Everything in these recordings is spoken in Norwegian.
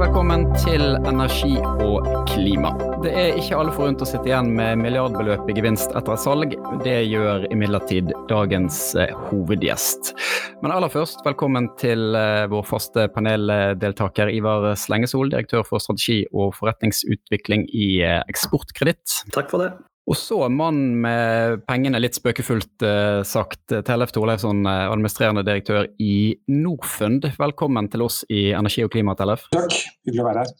Velkommen til Energi og klima. Det er ikke alle forunt å sitte igjen med milliardbeløp i gevinst etter et salg. Det gjør imidlertid dagens eh, hovedgjest. Men aller først, velkommen til eh, vår faste paneldeltaker Ivar Slengesol, direktør for strategi og forretningsutvikling i eh, Eksportkreditt. Takk for det. Og så mannen med pengene, litt spøkefullt uh, sagt, Tellef Thorleifsson, eh, administrerende direktør i Norfund. Velkommen til oss i Energi og klima, Tellef. Takk, hyggelig å være her.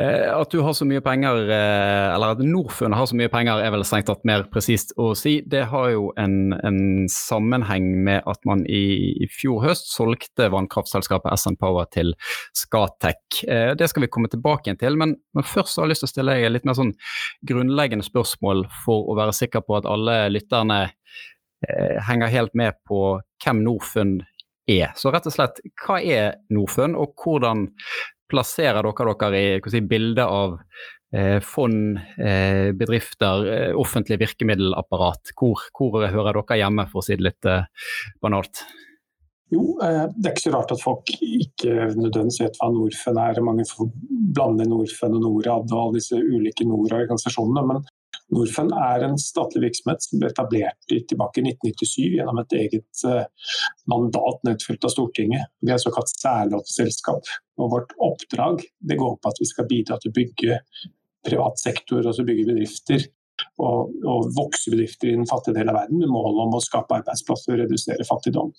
Eh, at du har så mye penger, eh, eller at Norfund har så mye penger er vel strengt tatt mer presist å si. Det har jo en, en sammenheng med at man i, i, fjor høst solgte vannkraftselskapet SN Power til Scatec. Eh, det skal vi komme tilbake igjen til, men, men først har jeg lyst til å stille deg litt mer sånn grunnleggende spørsmål for å være sikker på at alle lytterne henger helt med på hvem Norfund er. Så rett og slett, hva er Norfund, og hvordan plasserer dere dere i si, bildet av eh, fond, eh, bedrifter, eh, offentlig virkemiddelapparat? Hvor, hvor, hører dere hjemme, for å si det litt eh, banalt? Jo, eh, det er ikke så rart at folk ikke nødvendigvis vet hva Norfund er. Mange blander Norfund og Norad og alle disse ulike Nord-organisasjonene. Men Norfund er en statlig virksomhet som ble etablert tilbake i 1997 gjennom et eget eh, mandat nedfelt av Stortinget. Vi er et såkalt særlovsselskap. Og vårt oppdrag det går på at vi skal bidra til å bygge privat sektor, altså bygge bedrifter. Og, og vokse bedrifter i den fattige delen av verden med mål om å skape arbeidsplasser og redusere fattigdom.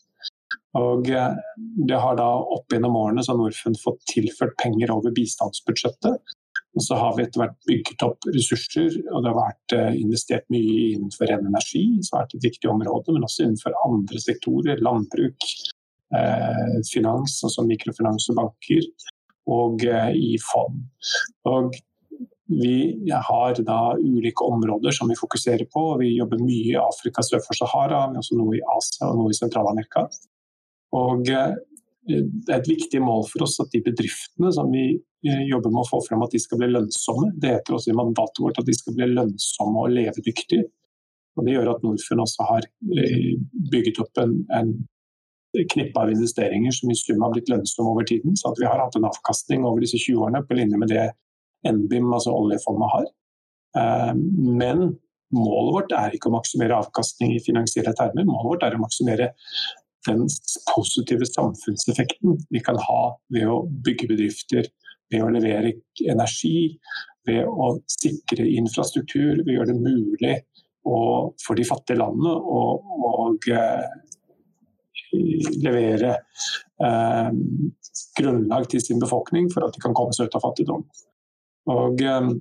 Og eh, det har da opp gjennom årene så Norfund fått tilført penger over bistandsbudsjettet og så har vi etter hvert bygget opp ressurser, og det har vært eh, investert mye innenfor ren energi, som har vært et viktig område, men også innenfor andre sektorer. Landbruk, eh, finans, altså mikrofinans og banker, og eh, i fond. Og vi har da ulike områder som vi fokuserer på. Vi jobber mye i Afrika sør for Sahara, men også noe i Asia og noe i Sentral-Amerika. Og det er et viktig mål for oss at de bedriftene som vi eh, jobber med å få frem, at de skal bli lønnsomme. Det heter også i mandatet vårt at de skal bli lønnsomme og levedyktige. Og det gjør at Norfund også har eh, bygget opp en, en knippe av investeringer som i sum har blitt lønnsomme over tiden. Så at vi har hatt en avkastning over disse 20 årene på linje med det NBIM, altså oljefondet, har. Eh, men målet vårt er ikke å maksimere avkastning i finansielle termer. Målet vårt er å maksimere den positive samfunnseffekten vi kan ha ved å bygge bedrifter, ved å levere energi, ved å sikre infrastruktur, ved å gjøre det mulig for de fattige landene å eh, levere eh, grunnlag til sin befolkning for at de kan komme seg ut av fattigdom. Og eh,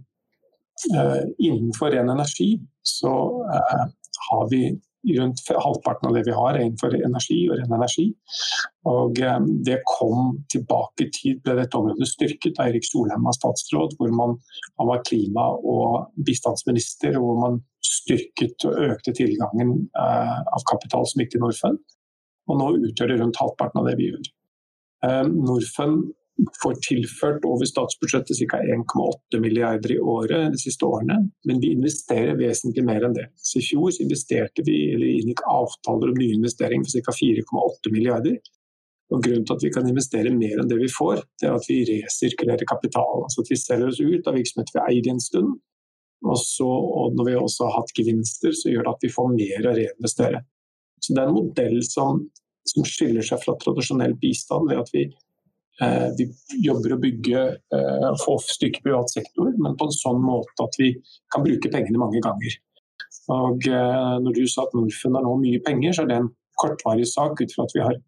Innenfor ren energi så eh, har vi rundt halvparten av det vi har, er innenfor energi og ren energi. Og eh, det kom tilbake i tid, ble dette området styrket av Erik Solheim av statsråd, hvor man, han var klima- og bistandsminister, og hvor man styrket og økte tilgangen eh, av kapital som gikk til Norfund. Og nå utgjør det rundt halvparten av det vi gjør. Eh, Norfund får tilført over statsbudsjettet ca. 1,8 milliarder i året de siste årene, men vi investerer vesentlig mer enn det. Så I fjor investerte vi, eller inngikk avtaler om nye investeringer for ca. 4,8 milliarder. Og Grunnen til at vi kan investere mer enn det vi får, det er at vi resirkulerer kapital. Altså at vi selger oss ut av virksomheter vi eier en stund. Og, så, og når vi også har hatt gevinster, så gjør det at vi får mer å reinvestere. Så Det er en modell som, som skiller seg fra tradisjonell bistand ved at vi vi jobber å bygge eh, få styrke privat sektor, men på en sånn måte at vi kan bruke pengene mange ganger. Og eh, Når du sa at Norfund har nå mye penger, så er det en kortvarig sak ut fra at vi har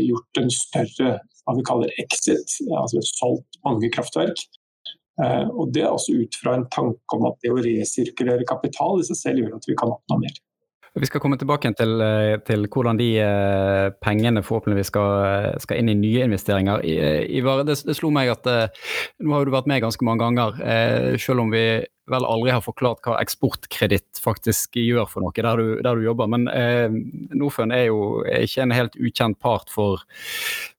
gjort en større hva vi kaller exit, altså solgt mange kraftverk. Og Det er også ut fra en tanke om at det å resirkulere kapital i seg selv gjør at vi kan oppnå mer. Vi skal komme tilbake til, eh, til hvordan de eh, pengene forhåpentligvis skal, skal, inn i nye investeringer. Ivar, det, det, slo meg at eh, nå har du vært med ganske mange ganger, selv om vi vel aldri har forklart hva eksportkreditt faktisk gjør for noe der du, der du jobber. Men eh, Norfund er jo ikke en helt ukjent part for,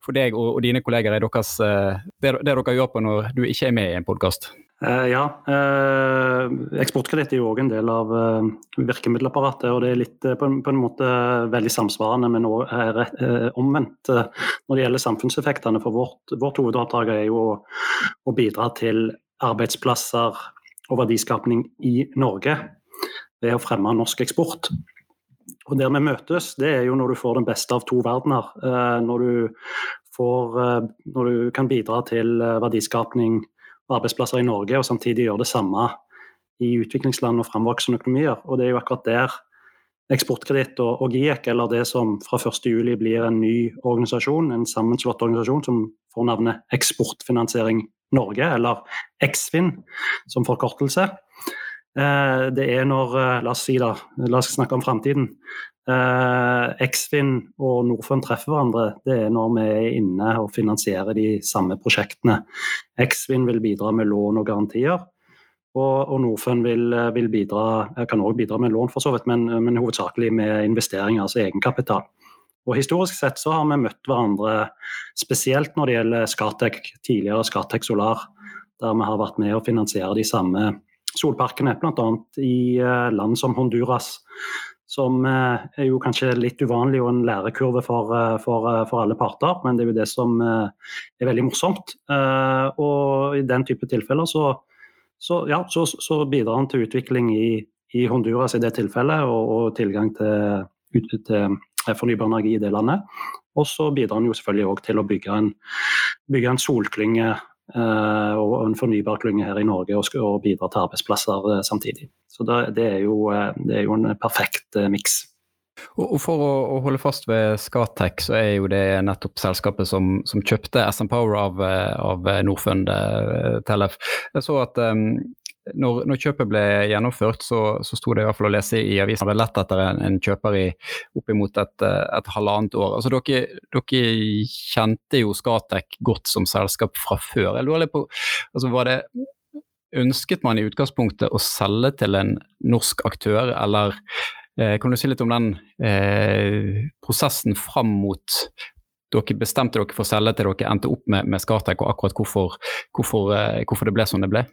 for deg og, og, dine kolleger i deres, det, det, dere gjør på når du ikke er med i en podkast. Uh, ja. Uh, Eksportkreditt er jo òg en del av uh, virkemiddelapparatet. og Det er litt på, en, måte veldig samsvarende, men òg omvendt når det gjelder samfunnseffektene. For vårt, vårt hovedoppdrag er jo å, å, bidra til arbeidsplasser og verdiskapning i Norge ved å fremme norsk eksport. Og Der vi møtes, det er jo når du får den beste av to verdener. Når du, får, når du kan bidra til verdiskapning arbeidsplasser i Norge, og samtidig gjøre det samme i utviklingsland og framvoksende økonomier. Og det er jo akkurat der Eksportkreditt og, og GIEK, eller det som fra 1.7 blir en ny organisasjon, en sammenslått organisasjon som får navnet Eksportfinansiering Norge, eller Eksfin som forkortelse. Eh, det er når eh, La oss si da, la oss snakke om framtiden. Eh, Eksfin og Norfund treffer hverandre, det er når vi er inne og finansierer de samme prosjektene. Eksfin vil bidra med lån og garantier, og, og Norfund vil, vil, bidra kan også bidra med lån, for så vidt, men, men hovedsakelig med investeringer, altså egenkapital. Og Historisk sett så har vi møtt hverandre spesielt når det gjelder Skatec, tidligere Skatec Solar, der vi har vært med å finansiere de samme solparkene, bl.a. i eh, land som Honduras som eh, er jo kanskje litt uvanlig og en lærekurve for, eh, for, eh, for, alle parter, men det er jo det som er veldig morsomt. Og i den type tilfeller så, så, ja, så, så bidrar han til utvikling i, i, Honduras i det tilfellet, og, og tilgang til, til, fornybar energi i det landet. Og så bidrar han jo selvfølgelig òg til å bygge en, bygge en solklynge og en fornybar klynge her i Norge og, og bidra til arbeidsplasser eh, samtidig. Så det, er, jo, eh, det er jo en perfekt miks. Og For å, holde fast ved Scatec, så er jo det nettopp selskapet som, som kjøpte SN Power av, av Norfund Tellef. Jeg så at når, når, kjøpet ble gjennomført, så, så sto det i hvert fall å lese i avisen at lett etter en, en kjøper i oppimot et, et halvannet år. Altså dere, dere, kjente jo Skatec godt som selskap fra før. Jeg lurer på, altså var det Ønsket man i utgangspunktet å selge til en norsk aktør, eller eh, kan du si litt om den eh, prosessen fram mot dere bestemte dere for å selge til dere endte opp med, med Skatec, og akkurat hvorfor, hvorfor, eh, hvorfor det ble som det ble?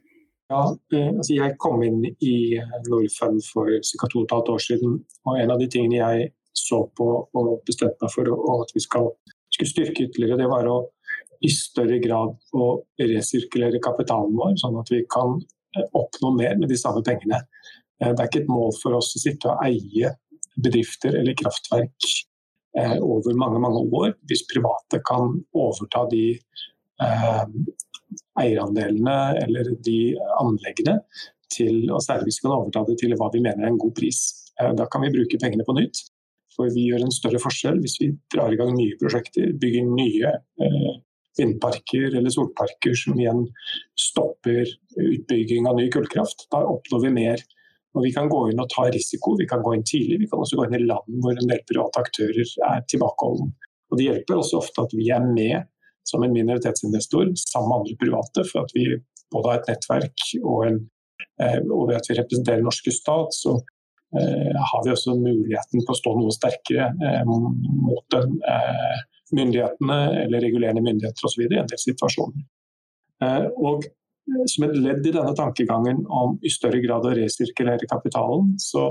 Ja, eh, altså jeg kom inn i Norfund for ca. to og et halvt år siden. og En av de tingene jeg så på og bestemte meg for at vi skal, skulle styrke ytterligere, det var å i større grad å resirkulere kapitalen vår, sånn at vi kan eh, oppnå mer med de samme pengene. Eh, det er ikke et mål for oss å sitte og eie bedrifter eller kraftverk over mange mange år, hvis private kan overta de eierandelene eller de anleggene til, og særlig hvis vi kan overta det til hva vi mener er en god pris. Eh, da kan vi bruke pengene på nytt. For vi gjør en større forskjell hvis vi drar i gang nye prosjekter, bygger nye eh, vindparker eller solparker som igjen stopper utbygging av ny kullkraft. Da oppnår vi mer. Og Vi kan gå inn og ta risiko, vi kan gå inn tidlig. Vi kan også gå inn i land hvor en del private aktører er tilbakeholdne. Og Det hjelper også ofte at vi er med som en minoritetsinvestor sammen med andre private, for at vi både har et nettverk og, en, eh, og ved at vi representerer norske stat, så eh, har vi også muligheten til å stå noe sterkere eh, mot den, myndighetene eller regulerende myndigheter osv. i en del situasjoner. Og som et ledd i denne tankegangen om i større grad å resirkulere kapitalen, så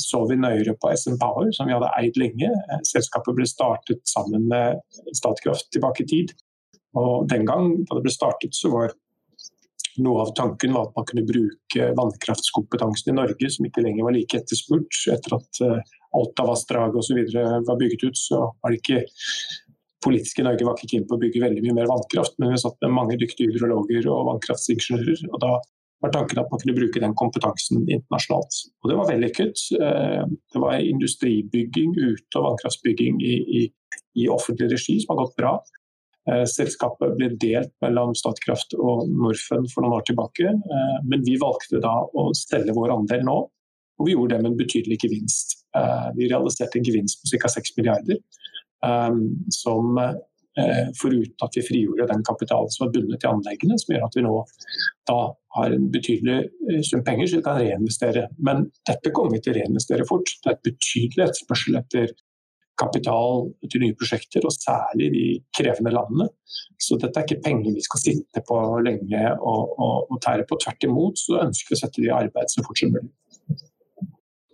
så vi nøyere på SN Power, som vi hadde eid lenge. Eh, selskapet ble startet sammen med Statkraft tilbake i tid. Og Den gang da det ble startet, så var noe av tanken at man kunne bruke vannkraftskompetansen i Norge, som ikke lenger var like etterspurt. Etter at Altavassdraget Alta-vassdraget osv. var bygget ut, så var det ikke politiske Norge var ikke keen på å bygge veldig mye mer vannkraft, men vi satt med mange dyktige hydrologer og vannkraftsingeniører. og Da var tanken at man kunne bruke den kompetansen internasjonalt. Og det var vellykket. Eh, det var industribygging ute og vannkraftbygging i, i, i, offentlig regi som har gått bra. Eh, selskapet ble delt mellom Statkraft og Norfund for noen år tilbake. Eh, men vi valgte da å selge vår andel nå, og vi gjorde det med en betydelig gevinst. Vi realiserte en gevinst på ca. 6 milliarder. Som foruten at vi frigjorde den kapitalen som er bundet til anleggene, som gjør at vi nå da har en betydelig eh, sum penger som vi kan reinvestere. Men dette kommer vi til å reinvestere fort. Det er et betydelig etterspørsel etter kapital til nye prosjekter, og særlig de krevende landene. Så dette er ikke penger vi skal sitte på lenge og, og, og tære på. Tvert imot så ønsker vi å sette de i arbeid så fort som mulig.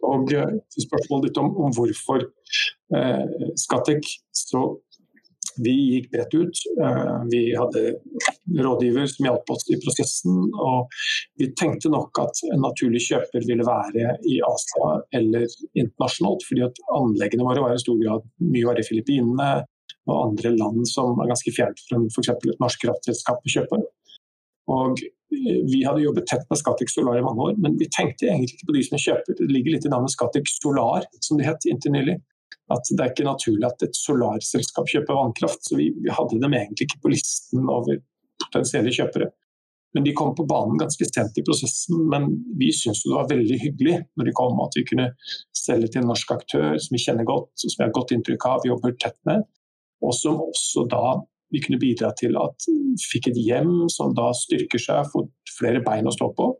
Og eh, til spørsmålet ditt om, om hvorfor eh, Skattek, så vi gikk bredt ut. Eh, vi hadde rådgiver som hjalp oss i prosessen. Og vi tenkte nok at en naturlig kjøper ville være i Asia eller internasjonalt. fordi at anleggene våre var i stor grad mye var i Filippinene og andre land som er ganske fjernt fra f.eks. et norsk kraftselskap å kjøpe. Og vi hadde jobbet tett med Scatec Solar i mange år, men vi tenkte egentlig ikke på de som kjøper. Det ligger litt i navnet Scatec Solar, som det het inntil nylig at det er ikke naturlig at et solarselskap kjøper vannkraft. Så vi, vi, hadde dem egentlig ikke på listen over potensielle kjøpere. Men de kom på banen ganske sent i prosessen. Men vi syntes det var veldig hyggelig når de kom, at vi kunne selge til en norsk aktør som vi kjenner godt, som vi har godt inntrykk av, vi jobber tett med. Og som også da vi kunne bidra til at vi fikk et hjem som da styrker seg, får flere bein å stå på.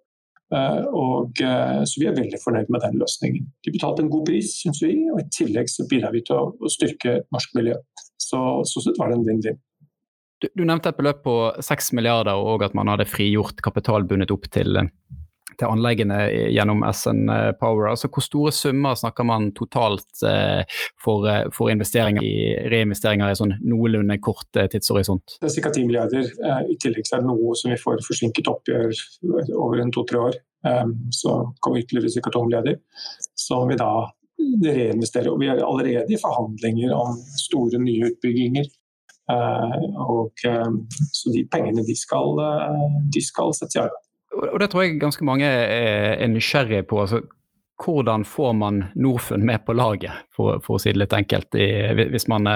Eh, og, eh, så vi er veldig fornøyd med den løsningen. De betalte en god pris, syns vi, og i tillegg så bidrar vi til å styrke norsk miljø. Så sånn sett var det en vinn-vinn. Du, du, nevnte et beløp på 6 milliarder og at man hadde frigjort kapital bundet opp til til anleggene gjennom SN Power. Altså, hvor store summer snakker man totalt eh, for, eh, for investeringer i reinvesteringer i sånn noenlunde kort eh, tidshorisont? Det er ca. 10 milliarder. I tillegg er det noe som vi får forsinket oppgjør over en to-tre år. Så kommer ytterligere ca. 2 milliarder, som vi da reinvesterer. Og vi er allerede i forhandlinger om store nye utbygginger. Og, så de pengene de skal, de skal settes i arbeid og det tror jeg ganske mange er, nysgjerrige på. altså hvordan får man Norfund med på laget, for, for å si det litt enkelt, i, hvis man,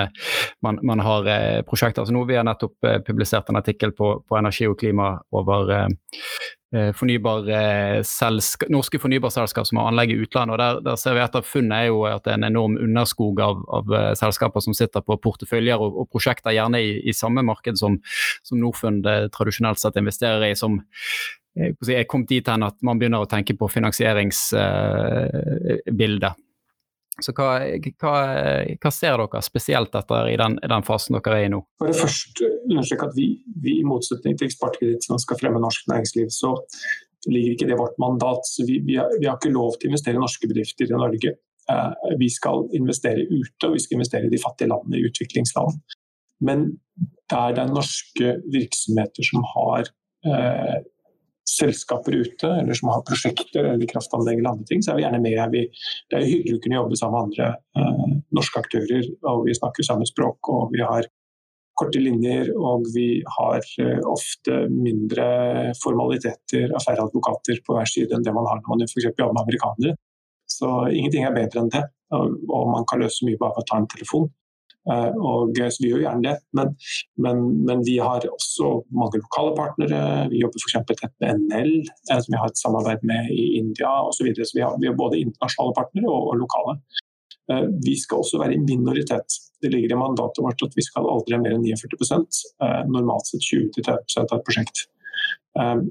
man, man, har eh, prosjekter. Altså nå Vi har nettopp eh, publisert en artikkel på, på energi og klima over eh, eh selsk, norske fornybarselskap som har anlegg i utlandet. og der, der, ser vi etter Funnet er jo at det er en enorm underskog av, av selskaper som sitter på porteføljer og, og prosjekter, gjerne i, i samme marked som, som Norfund tradisjonelt sett investerer i. som er kommet dit hen at man begynner å tenke på finansieringsbildet. Så hva, hva, hva, ser dere spesielt etter i den, den, fasen dere er i nå? For det første at vi, vi, i motsetning til Eksportkreditt som skal fremme norsk næringsliv, så ligger ikke det vårt mandat. Så vi, vi, har, vi har ikke lov til å investere i norske bedrifter i Norge. Eh, vi skal investere ute, og vi skal investere i de fattige landene, i utviklingsland. Men der det er norske virksomheter som har eh, selskaper ute, eller som har prosjekter eller kraftanlegg eller andre ting, så er vi gjerne med. Vi, det er hyggelig å kunne jobbe sammen med andre eh, norske aktører, og vi snakker samme språk. og vi har korte linjer, og vi har eh, ofte mindre formaliteter av færre advokater på hver side enn det man har når man f.eks. jobber med amerikanere. Så ingenting er bedre enn det, og, og man kan løse mye bare ved å ta en telefon. Eh, og, så vi gjør gjerne det. Men, men, men, vi har også mange lokale partnere. Vi jobber f.eks. tett med NL, eh, som vi har et samarbeid med i India osv. Så, videre. så vi har, vi har, både internasjonale partnere og, og, lokale. Eh, vi skal også være i minoritet. Det ligger i mandatet vårt at vi skal aldri ha mer enn 49% normalt sett 20-30 av et prosjekt.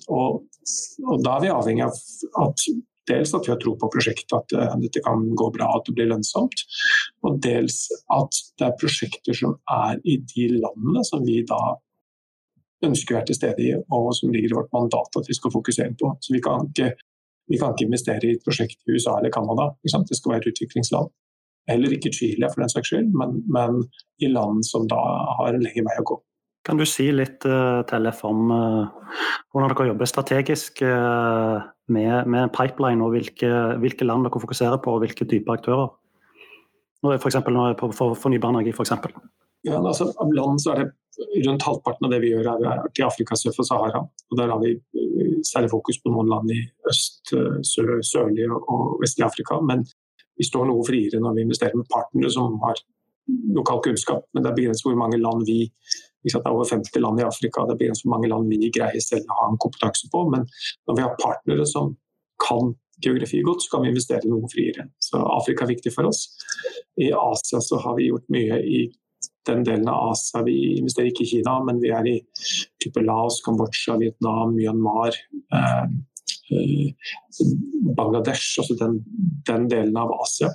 Og, og, da er vi avhengig av at Dels at vi har tro på prosjektet, at uh, dette kan gå bra, at det blir lønnsomt. Og dels at det er prosjekter som er i de landene som vi da ønsker å være til stede i, og som ligger i vårt mandat at vi skal fokusere på. Så vi kan ikke, vi kan ikke investere i et prosjekt i USA eller Canada. Det skal være et utviklingsland. Heller ikke Chile for den saks skyld, men, men i land som da har en lengre vei å gå. Kan du si litt uh, Tellef, om uh, hvordan dere jobber strategisk uh, med, med, pipeline, og hvilke, hvilke, land dere fokuserer på, og hvilke typer aktører? Nå er for eksempel, nå er på for fornybar energi, f.eks. Ja, altså, av land så er det rundt halvparten av det vi gjør, er, til Afrika sør for Sahara. og Der har vi særlig fokus på noen land i øst, sør, sørlig og vestlig Afrika. Men vi står noe friere når vi investerer med partnere som har lokal kunnskap. Men det er begrenset hvor mange land vi det er over 50 land i Afrika, det blir så mange land vi greier selv å ha en kompetanse på. Men når vi har partnere som kan geografi godt, så kan vi investere noe friere. Så Afrika er viktig for oss. I Asia så har vi gjort mye i den delen av Asia. Vi investerer ikke i Kina, men vi er i type Laos, Kambodsja, Vietnam, Myanmar. Eh, eh Bangladesh, altså den, den, delen av Asia.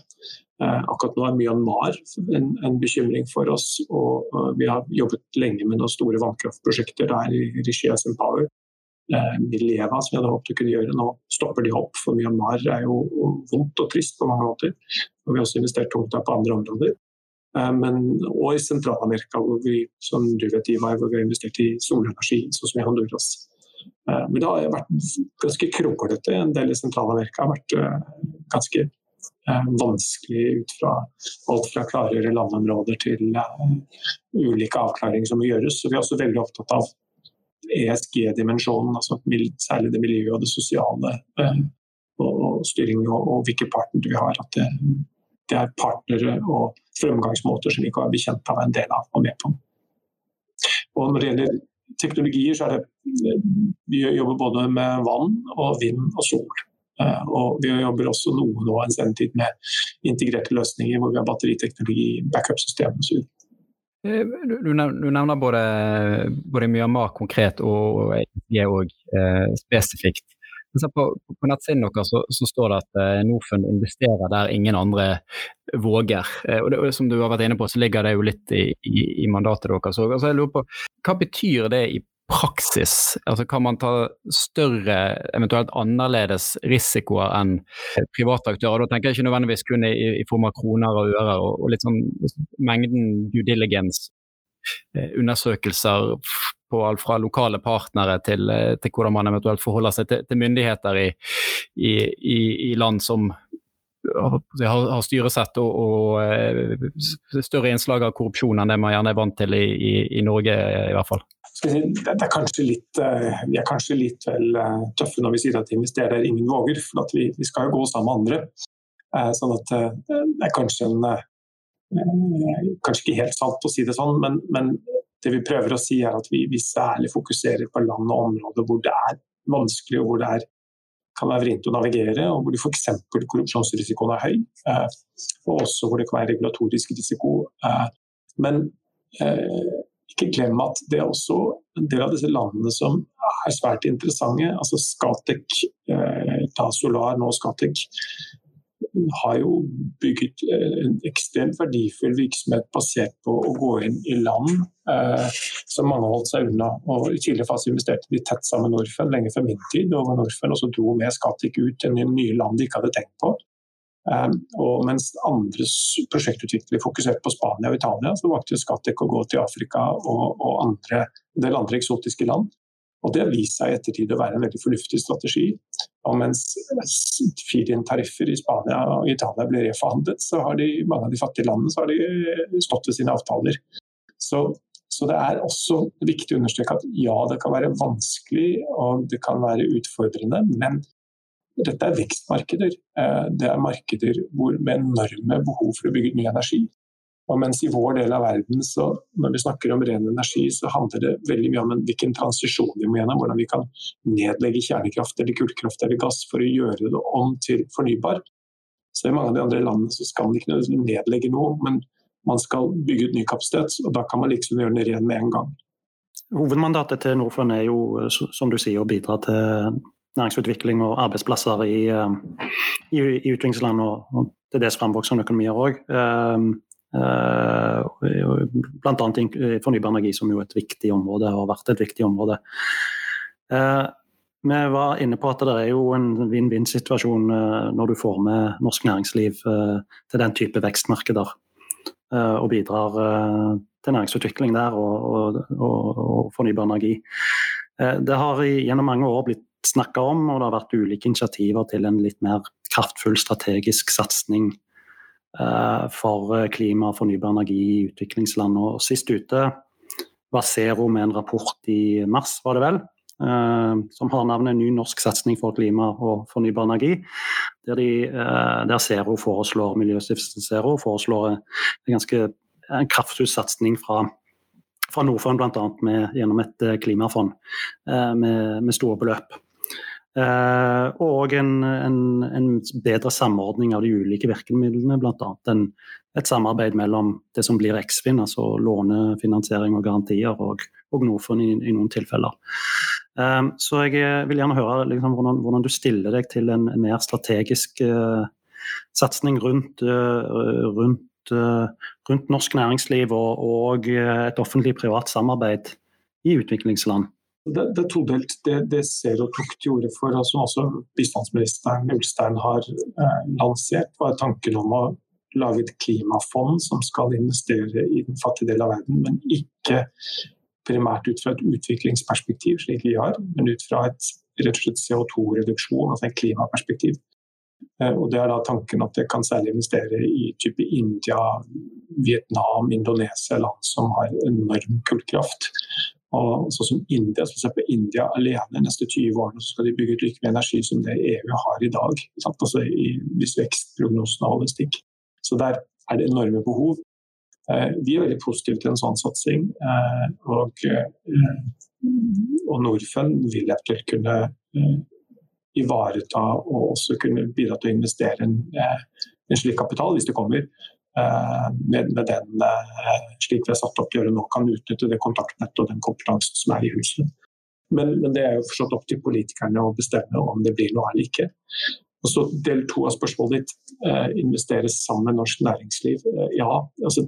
Akkurat nå er Myanmar en, en bekymring for oss. og Vi har jobbet lenge med noen store vannkraftprosjekter der i regi av Empower. Mileva, som vi hadde håpet å kunne gjøre, nå stopper de opp. For Myanmar er jo vondt og trist på mange måter. Og vi har også investert tungt der på andre områder. Men, og i Sentral-Amerika, hvor vi som du vet, Ivar, hvor vi har investert i solenergi, sånn som i Honduras. Men det har vært ganske kronglete. En del i Sentral-Amerika har vært ganske Eh, vanskelig ut fra alt fra klargjøre landområder til uh, ulike avklaringer som må gjøres. Så vi er også veldig opptatt av ESG-dimensjonen, altså særlig det miljøet og det sosiale. Uh, og styring og, og hvilke partnere vi har. At det, det, er partnere og fremgangsmåter som vi kan være bekjent av en del av og med på. Og når det gjelder teknologier, så er det Vi jobber både med vann og vind og sol. Eh, og vi jobber også noe nå en sendetid med integrerte løsninger hvor vi har batteriteknologi, backup-system osv. Eh, du nevner både, både Myanmar konkret og EG òg eh, spesifikt. På, på nettsiden deres så, så, står det at eh, Norfund investerer der ingen andre våger. Eh, og, det, og Som du har vært inne på, så ligger det jo litt i, i, i mandatet deres. Altså, jeg lurer på, Hva betyr det i praksis? Altså Kan man ta større, eventuelt annerledes risikoer enn private aktører? Da tenker jeg ikke nødvendigvis kun i, i form av kroner og ører, og, og litt sånn mengden due diligence, eh, undersøkelser på alt fra lokale partnere til, eh, til hvordan man eventuelt forholder seg til, til myndigheter i, i, i, land som har, styresett og, og, eh, større innslag av korrupsjon enn det man gjerne er vant til i, i Norge, i hvert fall det er kanskje litt, eh, vi er kanskje litt vel eh, tøffe når vi sier at investerer ingen våger. For vi, vi, skal jo gå sammen med andre. Sånn at det er kanskje en Kanskje ikke helt sant å si det sånn, men, men det vi prøver å si er at vi, vi, særlig fokuserer på land og områder hvor det er vanskelig og hvor det er, kan være vrient å navigere, og hvor f.eks. korrupsjonsrisikoen er høy. Og også hvor det kan være regulatorisk risiko. Men ikke glem at det er også en del av disse landene som er svært interessante. altså Scatec, eh, Solar, nå Har jo bygget eh, en ekstremt verdifull virksomhet basert på å gå inn i land eh, som mange holdt seg unna. Og I tidligere fase investerte de tett sammen med Norfund lenge før min tid. og Norfund også dro med Skatik ut til nye land de ikke hadde tenkt på. Um, og mens andre prosjektutviklere fokuserte på Spania og Italia, så valgte Scatec å gå til Afrika og, og andre, en del andre eksotiske land. Og Det har vist seg i ettertid å være en veldig fornuftig strategi. Og mens Firin-tariffer i Spania og Italia ble reforhandlet, så har de, mange av de fattige landene så har de stått ved sine avtaler. Så, så, det er også viktig å understreke at ja, det kan være vanskelig og det kan være utfordrende, men dette er vekstmarkeder. Eh, det er markeder hvor, med enorme behov for å bygge ny energi. Og mens i vår del av verden, så når vi snakker om ren energi, så handler det veldig mye om en, hvilken transisjon vi må gjennom. Hvordan vi kan nedlegge kjernekraft eller kullkraft eller gass for å gjøre det om til fornybar. Så I mange av de andre landene så skal man ikke nedlegge noe, men man skal bygge ut ny kapasitet. og Da kan man liksom gjøre det ren med en gang. Hovedmandatet til Norfund er jo, som du sier, å bidra til næringsutvikling og arbeidsplasser i, eh, i, i utviklingsland og, og til dels framvoksende økonomier òg. Bl.a. fornybar energi, som jo er et viktig område og har vært et viktig område. Uh, vi var inne på at det er jo en vinn-vinn-situasjon når du får med norsk næringsliv til den type vekstmarkeder. Og bidrar til næringsutvikling der og, og, og, fornybar energi. Det har gjennom mange år blitt snakka om, og det har vært ulike initiativer til en litt mer kraftfull strategisk satsing for eh, klima og fornybar energi i utviklingsland. Og sist ute var Zero med en rapport i mars, var det vel, uh, som har navnet 'Ny norsk satsing for klima og fornybar energi'. Der, de, der Zero foreslår, Miljøstiftelsen Zero foreslår en, ganske, en kraftfull satsing fra fra Norfund bl.a. gjennom et klimafond med, med store beløp. Uh, og en, en, en, bedre samordning av de ulike virkemidlene, bl.a. et samarbeid mellom det som blir Eksfin, altså lånefinansiering og garantier, og, og Norfund i, i, noen tilfeller. Um, så jeg vil gjerne høre liksom, hvordan, hvordan, du stiller deg til en, mer strategisk uh, satsing rundt, rundt, rundt, norsk næringsliv og, og et offentlig-privat samarbeid i utviklingsland. Det, det, er todelt. Det, det Zero tok til orde for, og som også bistandsministeren Ulstein har eh, lansert, var tanken om å lage et klimafond som skal investere i den fattige delen av verden, men ikke primært ut fra et utviklingsperspektiv, slik vi har, men ut fra et rett og slett CO2-reduksjon, altså et klimaperspektiv. Eh, og det er da tanken at det kan særlig investere i type India, Vietnam, Indonesia, land som har enorm kullkraft. Og sånn som India, så på India alene neste 20 årene så skal de bygge ut like mye energi som det EU har i dag. Altså i, hvis vekstprognosene holder stikk. Så der er det enorme behov. Eh, vi er veldig positive til en sånn satsing. Eh, og, eh, og Norfund vil eventuelt kunne ivareta og også kunne bidra til å investere en, en slik kapital, hvis det kommer. Med, med, den slik vi har satt opp å gjøre nå, kan utnytte det kontaktnettet og den kompetansen som er i huset. Men, men, det er jo forstått opp til politikerne å bestemme om det blir noe eller ikke. Og så Del to av spørsmålet ditt, eh, investere sammen med norsk næringsliv. Eh, ja, altså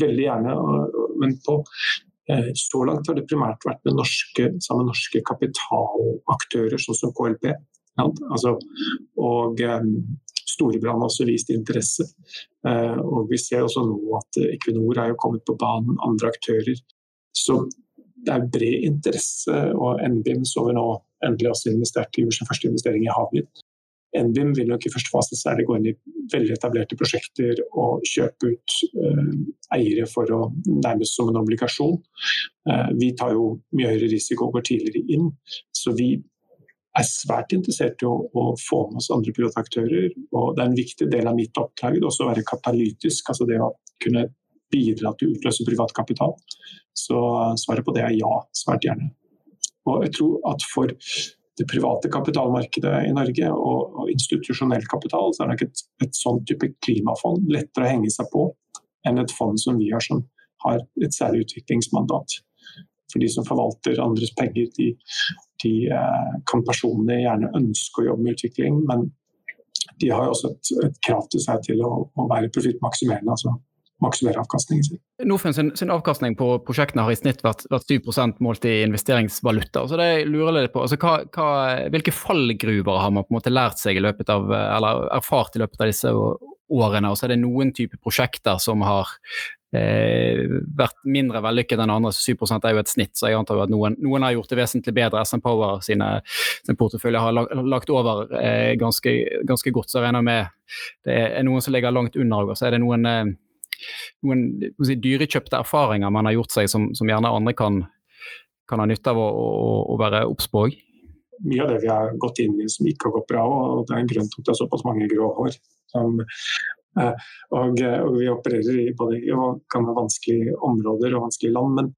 veldig gjerne. Men på, eh, så langt har det primært vært med norske, sammen med norske kapitalaktører, sånn som KLP. Ja, altså, og um, Storebrand har også vist interesse. Uh, og Vi ser også nå at Equinor er jo kommet på banen, andre aktører. Så det er bred interesse. og NBIM så vi nå endelig også investert i sin første investering i Havvind. NBIM vil nok i første fase særlig gå inn i veldig etablerte prosjekter og kjøpe ut eh, eiere for å nærmest som en obligasjon. Eh, vi tar jo mye høyere risiko og går tidligere inn, så vi er svært interessert i å, å få med oss andre private Og det er en viktig del av mitt oppdrag også å være katalytisk, altså det å kunne bidra til å utløse privat kapital. Så svaret på det er ja, svært gjerne. Og jeg tror at for det private kapitalmarkedet i Norge og, og institusjonell kapital, så er nok et, et sånn type klimafond lettere å henge seg på enn et fond som vi har, som har et særlig utviklingsmandat. For de som forvalter andres penger, de, de eh, kan personlig gjerne ønske å jobbe med utvikling, men de har jo også et, et krav til seg til å, å være profittmaksimerende. Altså maksimere avkastningen sin. Norfunds sin, avkastning på prosjektene har i snitt vært, vært 7 målt i investeringsvaluta. så det lurer litt på, altså, hva, hva, Hvilke fallgruver har man på en måte lært seg i løpet av, eller erfart i løpet av disse årene? Og så er det noen type prosjekter som har eh, vært mindre vellykket enn andre. så 7 er jo et snitt, så jeg antar at noen, noen har gjort det vesentlig bedre. SN Power sine, sin portefølje har lagt over eh, ganske, ganske, godt, så jeg regner med det er noen som ligger langt under. Og så er det noen eh, noen si, dyrekjøpte erfaringer man har gjort seg som, som gjerne andre kan, kan, ha nytte av å, å, å være obs på òg? Mye av det vi har gått inn i som ikke har gått bra, og det er en grunn til at det er såpass mange grå hår. Som, og, og, vi opererer i både i vanskelige områder og vanskelige land. Men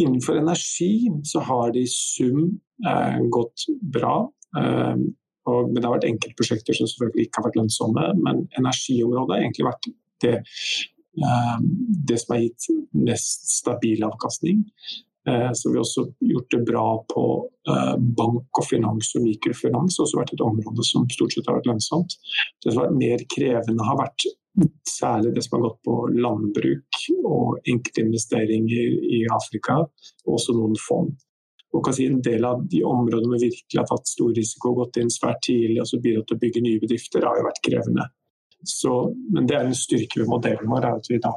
innenfor energi så har det i sum eh, gått bra. Eh, og, men det har vært enkeltprosjekter som selvfølgelig ikke har vært lønnsomme. Men energiområdet har egentlig vært det eh, det som har gitt mest stabil avkastning. Eh, så vi har også gjort det bra på eh, bank og finans og mikrofinans. Det har også vært et område som stort sett har vært lønnsomt. Det som har vært mer krevende, har vært særlig det som har gått på landbruk og enkeltinvesteringer i Afrika, og også noen fond. Og kan si En del av de områdene vi virkelig har tatt stor risiko og gått inn svært tidlig og så bidratt til å bygge nye bedrifter, har jo vært krevende. Så, men det er en styrke ved modellen vår, at vi da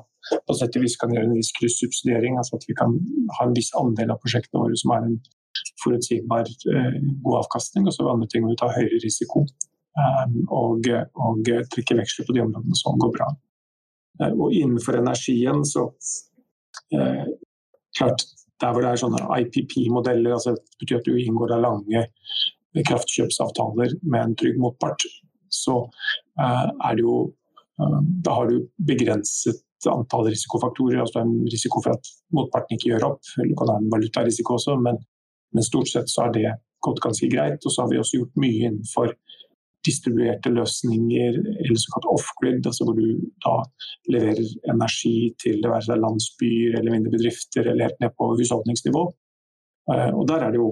på sett vis kan gjøre en viss kryssubsidiering. Altså at vi kan ha en viss andel av prosjektene våre som er en forutsigbar eh, god avkastning, og så andre ting må vi ta høyere risiko. Um, og, og trekke veksler på de områdene som går bra. Uh, og innenfor energien så eh, klart, Der hvor det er sånne IPP-modeller, altså det betyr at du inngår av lange kraftkjøpsavtaler med en trygg motpart, så eh, er det jo eh, Da har du begrenset antall risikofaktorer. altså en risiko for at motparten ikke gjør opp, eller kan ha en valutarisiko også, men, men stort sett så har det gått ganske greit. Og så har vi også gjort mye innenfor distribuerte løsninger, eller såkalt off-grid, altså hvor du da leverer energi til det være seg landsbyer eller mindre bedrifter, eller helt ned på husholdningsnivå. Eh, og der er det jo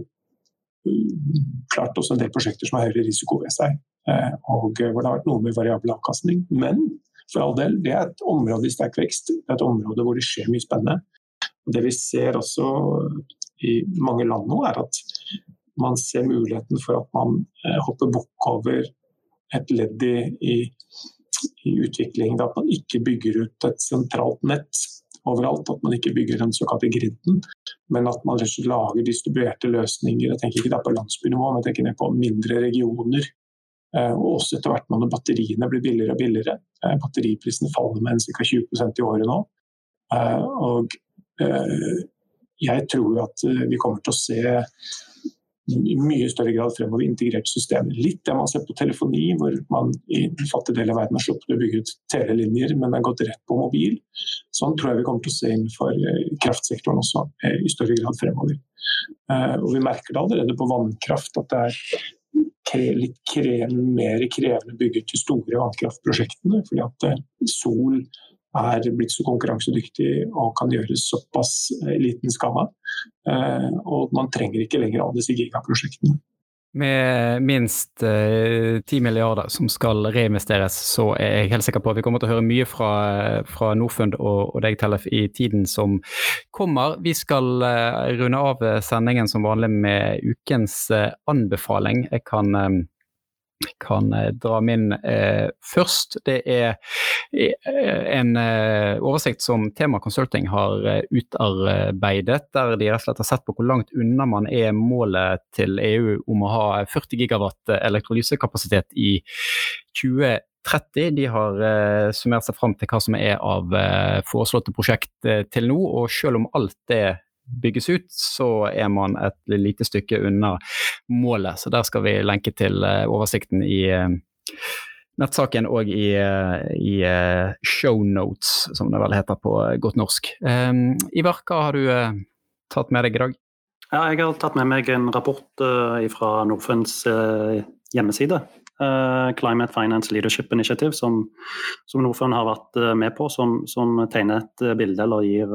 klart også en del prosjekter som har høyere risiko ved seg. Og hvor det har vært noe med variabel avkastning. Men for all del, det er et område i sterk vekst. Det er et område hvor det skjer mye spennende. Og det vi ser også i mange land nå, er at man ser muligheten for at man hopper bukk over et ledd i, i, utviklingen. At man ikke bygger ut et sentralt nett overalt. At man ikke bygger den såkalte griden, men at man lager distribuerte løsninger. Jeg tenker ikke det på landsbynivå, men jeg tenker ned på mindre regioner. Eh, og også etter hvert når batteriene blir billigere og billigere. Eh, batteriprisene faller med ca. 20% i året nå. Eh, og jeg tror at vi kommer til å se i mye større grad fremover integrerte systemer. Litt det man ser på telefoni, hvor man i en fattig del av verden har sluppet å bygge ut telelinjer, men har gått rett på mobil. Sånn tror jeg vi kommer til å se innenfor kraftsektoren også, i større grad fremover. Og vi merker det allerede på vannkraft, at det er litt krevende, mer krevende bygget til store vannkraftprosjektene. fordi at sol er blitt så konkurransedyktig og kan gjøres såpass i liten skala. Eh, og man trenger ikke lenger alle disse gigaprosjektene. Med minst eh, ti eh, milliarder som skal reinvesteres, så er jeg helt sikker på at vi kommer til å høre mye fra, fra Norfund og, og deg, Tellef, i tiden som kommer. Vi skal eh, runde av sendingen som vanlig med ukens eh, anbefaling. Jeg kan eh, kan eh, dra min eh, først. Det er eh, en eh, oversikt som Tema Consulting har eh, utarbeidet, der de rett og slett har sett på hvor langt unna man er målet til EU om å ha 40 gigawatt elektrolysekapasitet i 2030. De har eh, summert seg fram til hva som er av foreslåtte prosjekt til nå, og selv om alt det bygges ut, så er man et lite stykke unna målet. Så der skal vi lenke til eh, oversikten i eh, nettsaken og i, eh, i show notes, som det vel heter på godt norsk. Um, Ivar, hva har du tatt med deg i dag? Ja, jeg har tatt med meg en rapport fra Norfunds hjemmeside. Climate Finance Leadership Initiative, som, som Norfund har vært med på, som, som tegner et bilde eller gir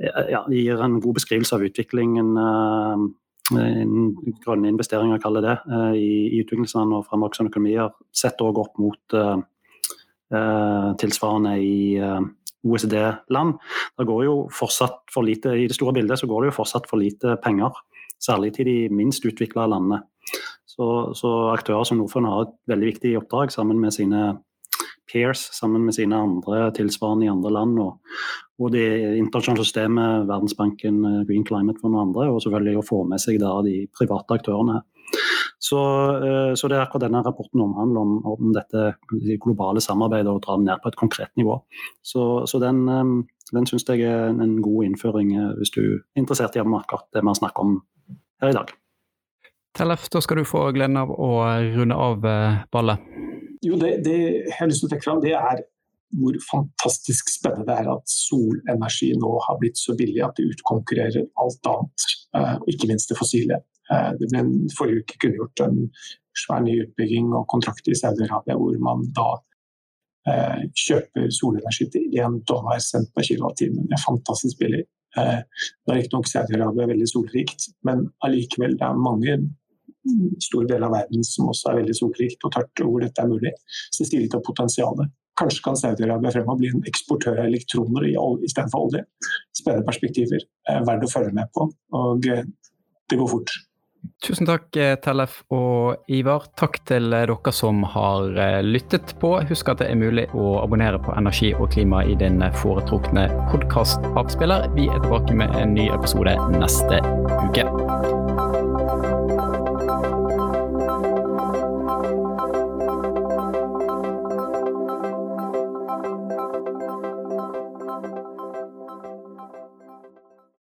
ja, gir en god beskrivelse av utviklingen uh, grønne investeringer, kaller det, i, i utviklingsland og fremvoksende økonomier, sett òg opp mot tilsvarende i OECD-land. Det går jo fortsatt for lite, I det store bildet så går det jo fortsatt for lite penger, særlig til de minst utvikla landene. Så, så, aktører som Norfund har et veldig viktig oppdrag sammen med sine peers, sammen med sine andre tilsvarende i andre land. Og, og det internasjonale systemet, Verdensbanken, eh, Green Climate for noen andre, og selvfølgelig å få med seg da de private aktørene. Så, eh, så det er akkurat denne rapporten omhandler om, om dette globale samarbeidet og dra det ned på et konkret nivå. Så, så den, eh, den syns jeg er en god innføring hvis du er interessert i akkurat det vi har snakket om her i dag. Tellef, da skal du få gleden av å runde av ballet. Jo, det, det jeg har lyst til å trekke fram, det er hvor fantastisk spennende det er at solenergi nå har blitt så billig at det utkonkurrerer alt annet, eh, ikke minst det fossile. Eh, det ble en, forrige uke kunngjort en svær ny utbygging og kontrakt i Saudi-Arabia hvor man da eh, kjøper solenergi til 1 dollar cent per kilowattime. Det er fantastisk billig. Eh, det er riktignok Saudi-Arabia veldig solrikt, men allikevel det er mange store del av verden som også er veldig solrikt og tørt, og hvor dette er mulig. Så det stiller av potensialet. Kanskje kan Saudi-Arabia fremover bli en eksportør av elektroner istedenfor olje. Spennende perspektiver. Eh, verdt å følge med på. Og eh, det går fort. Tusen takk, eh, Tellef og Ivar. Takk til dere som har lyttet på. Husk at det er mulig å abonnere på Energi og klima i din foretrukne podkastavspiller. Vi er tilbake med en ny episode neste uke.